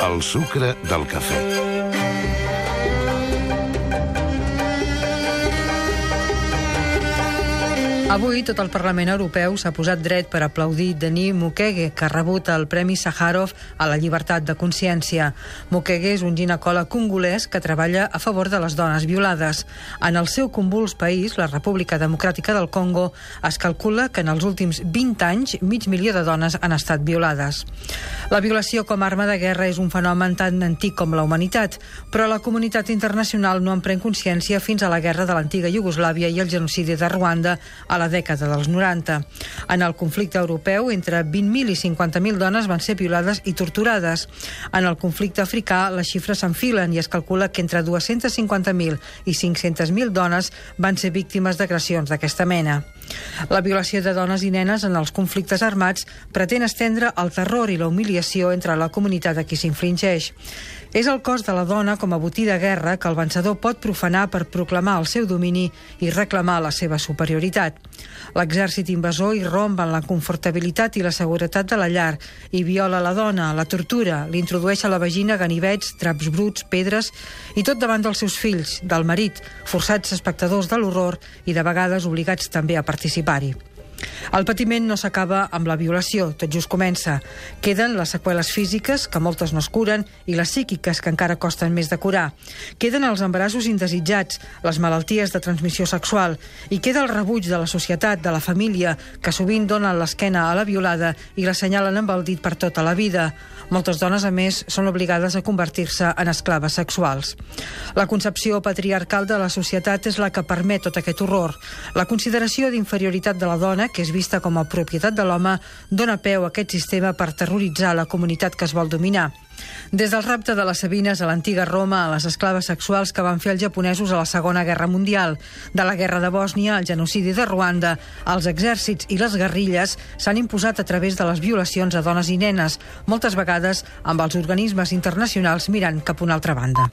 El sucre del cafè. Avui tot el Parlament Europeu s'ha posat dret per aplaudir Denis Mukwege, que ha rebut el Premi Sakharov a la llibertat de consciència. Mukwege és un ginecòleg congolès que treballa a favor de les dones violades. En el seu convuls país, la República Democràtica del Congo, es calcula que en els últims 20 anys mig milió de dones han estat violades. La violació com a arma de guerra és un fenomen tan antic com la humanitat, però la comunitat internacional no en pren consciència fins a la guerra de l'antiga Iugoslàvia i el genocidi de Ruanda a la dècada dels 90. En el conflicte europeu, entre 20.000 i 50.000 dones van ser violades i torturades. En el conflicte africà, les xifres s'enfilen i es calcula que entre 250.000 i 500.000 dones van ser víctimes d'agressions d'aquesta mena. La violació de dones i nenes en els conflictes armats pretén estendre el terror i la humiliació entre la comunitat a qui s'infringeix. És el cos de la dona com a botí de guerra que el vencedor pot profanar per proclamar el seu domini i reclamar la seva superioritat. L'exèrcit invasor irromp en la confortabilitat i la seguretat de la llar i viola la dona, la tortura, l'introdueix a la vagina ganivets, traps bruts, pedres i tot davant dels seus fills, del marit, forçats espectadors de l'horror i de vegades obligats també a participar-hi. El patiment no s'acaba amb la violació, tot just comença. Queden les seqüeles físiques, que moltes no es curen, i les psíquiques, que encara costen més de curar. Queden els embarassos indesitjats, les malalties de transmissió sexual, i queda el rebuig de la societat, de la família, que sovint donen l'esquena a la violada i l'assenyalen amb el dit per tota la vida. Moltes dones, a més, són obligades a convertir-se en esclaves sexuals. La concepció patriarcal de la societat és la que permet tot aquest horror. La consideració d'inferioritat de la dona que vista com a propietat de l'home, dona peu a aquest sistema per terroritzar la comunitat que es vol dominar. Des del rapte de les Sabines a l'antiga Roma a les esclaves sexuals que van fer els japonesos a la Segona Guerra Mundial, de la Guerra de Bòsnia al genocidi de Ruanda, els exèrcits i les guerrilles s'han imposat a través de les violacions a dones i nenes, moltes vegades amb els organismes internacionals mirant cap a una altra banda.